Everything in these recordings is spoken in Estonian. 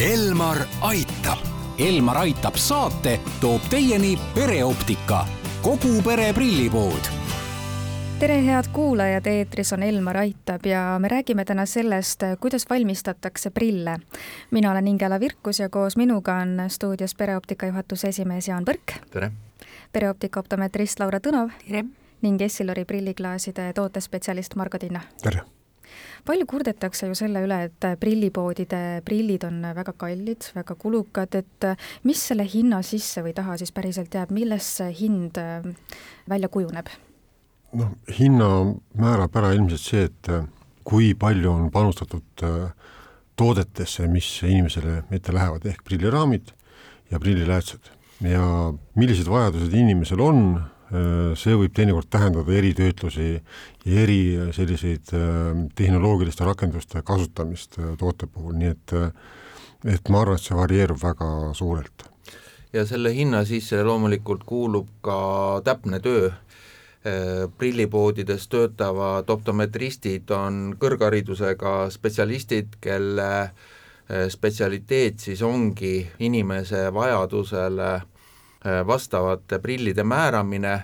Elmar aitab. Elmar aitab saate toob teieni pereoptika, kogu pere prillipood tere, head kuulajad, eetris on Elmar Aitab ja me räägime täna sellest, kuidas valmistatakse prille. mina olen Ingela Virkus ja koos minuga on stuudios pereoptika juhatuse esimees Jaan Põrk. tere! pereoptika optometrist Laura Tõnov. tere! ning Essilori prilliklaaside tootespetsialist Margo Tinna. tere! Palju kurdetakse ju selle üle, et prillipoodide prillid on väga kallid, väga kulukad, et mis selle hinna sisse või taha siis päriselt jääb, millest see hind välja kujuneb? noh, hinna määrab ära ilmselt see, et äh, kui palju on panustatud äh, toodetesse, mis inimesele ette lähevad, ehk prilliraamid ja prilliläätsed. ja millised vajadused inimesel on, äh, see võib teinekord tähendada eritöötlusi ja eri selliseid tehnoloogiliste rakenduste kasutamist toote puhul, nii et et ma arvan, et see varieerub väga suurelt. ja selle hinna sisse loomulikult kuulub ka täpne töö Äh, prillipoodides töötavad optometristid on kõrgharidusega spetsialistid, kelle äh, spetsialiteet siis ongi inimese vajadusele äh, vastavate prillide määramine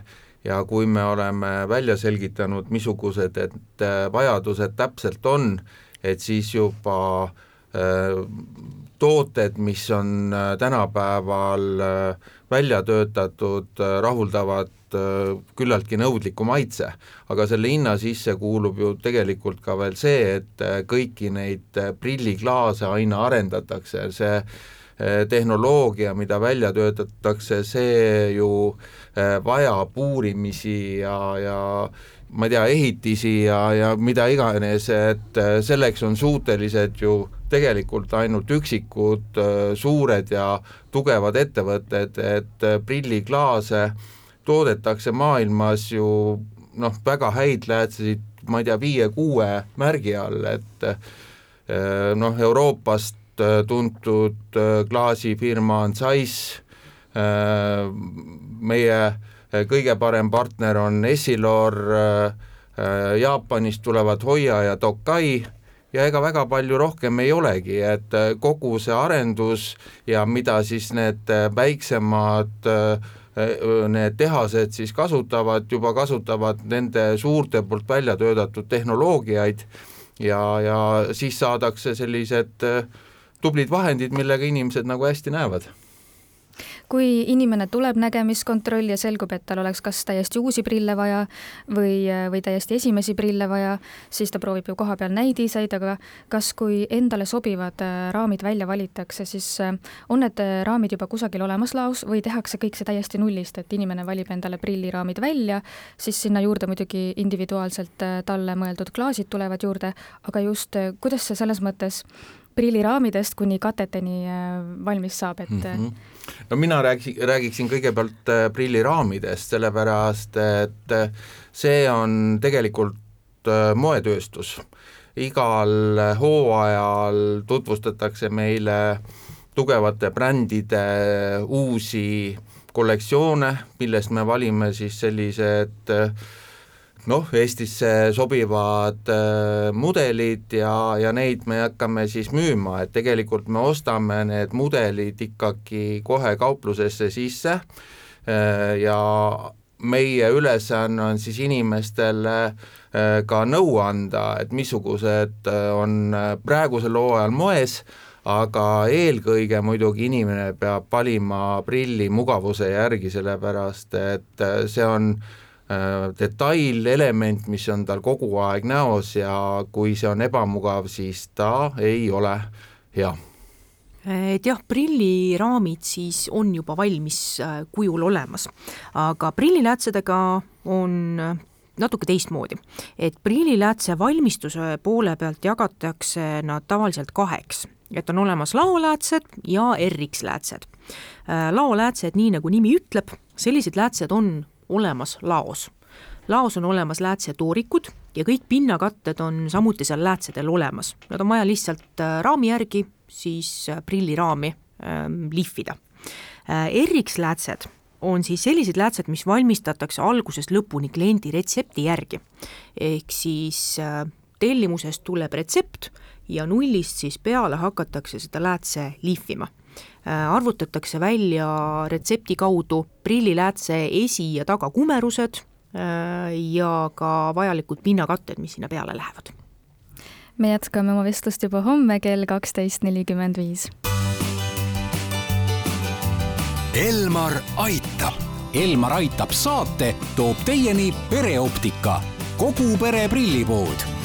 ja kui me oleme välja selgitanud, missugused need vajadused täpselt on, et siis juba tooted, mis on tänapäeval välja töötatud, rahuldavad Äh, küllaltki nõudliku maitse, aga selle hinna sisse kuulub ju tegelikult ka veel see, et äh, kõiki neid äh, prilliklaase aina arendatakse, see tehnoloogia, mida välja töötatakse, see ju vajab uurimisi ja, ja ma ei tea, ehitisi ja, ja mida iganes, et selleks on suutelised ju tegelikult ainult üksikud suured ja tugevad ettevõtted, et prilliklaase toodetakse maailmas ju noh, väga häid läätsesid, ma ei tea, viie-kuue märgi all, et eh, noh, Euroopast eh, tuntud eh, klaasifirma on Zeiss, meie kõige parem partner on Essilor, Jaapanist tulevad Hoia ja Tokai. Ja ega väga palju rohkem ei olegi, et kogu see arendus ja mida siis need väiksemad äh, need tehased siis kasutavad, juba kasutavad nende suurte poolt välja töötatud tehnoloogiaid. Ja, ja siis saadakse sellised tublid vahendid, millega inimesed nagu hästi näevad. Kui inimene tuleb nägemiskontrolli ja selgub, et tal oleks kas täiesti uusi prille vaja või, või täiesti esimesi prille vaja, siis ta proovib ju kohapeal näidiseid, aga kas, kui endale sobivad äh, raamid välja valitakse, siis äh, on need äh, raamid juba kusagil olemas laos või tehakse kõik see täiesti nullist, et inimene valib endale prilliraamid välja, siis sinna juurde muidugi individuaalselt talle mõeldud klaasid tulevad juurde, aga just kuidas see selles mõttes prilliraamidest kuni kateteni valmis saab, et mm -hmm no mina räägiksin, räägiksin kõigepealt äh, prilliraamidest, sellepärast et äh, see on tegelikult äh, moetööstus. igal hooajal tutvustatakse meile tugevate brändide uusi kollektsioone, millest me valime siis sellised äh, noh, Eestisse sobivad äh, mudelid ja, ja neid me hakkame siis müüma, et tegelikult me ostame need mudelid ikkagi kohe kauplusesse sisse äh, ja meie ülesanne on siis inimestele äh, ka nõu anda, et missugused äh, on äh, praegusel hooajal moes, aga eelkõige muidugi inimene peab valima prilli mugavuse järgi, sellepärast et see on Äh, detailelement, mis on tal kogu aeg näos ja kui see on ebamugav, siis ta ei ole hea et jah, prilliraamid siis on juba valmis äh, kujul olemas, aga prilliläätsedega on äh, natuke teistmoodi. et prilliläätse valmistuse poole pealt jagatakse nad tavaliselt kaheks, et on olemas laoläätsed ja RX-läätsed. laoläätsed, nii nagu nimi ütleb, sellised läätsed on olemas laos. laos on olemas läätsetoorikud ja kõik pinnakatted on samuti seal läätsedel olemas, nad on vaja lihtsalt äh, raami järgi siis äh, prilliraami ähm, lihvida äh,. RX-läätsed on siis sellised läätsed, mis valmistatakse algusest lõpuni kliendi retsepti järgi. ehk siis äh, tellimusest tuleb retsept ja nullist siis peale hakatakse seda läätse lihvima arvutatakse välja retsepti kaudu prilliläätse esi- ja tagakumerused ja ka vajalikud pinnakatted, mis sinna peale lähevad. me jätkame oma vestlust juba homme kell kaksteist nelikümmend viis. Elmar aitab. Elmar aitab saate toob teieni pereoptika, kogu pere prillipood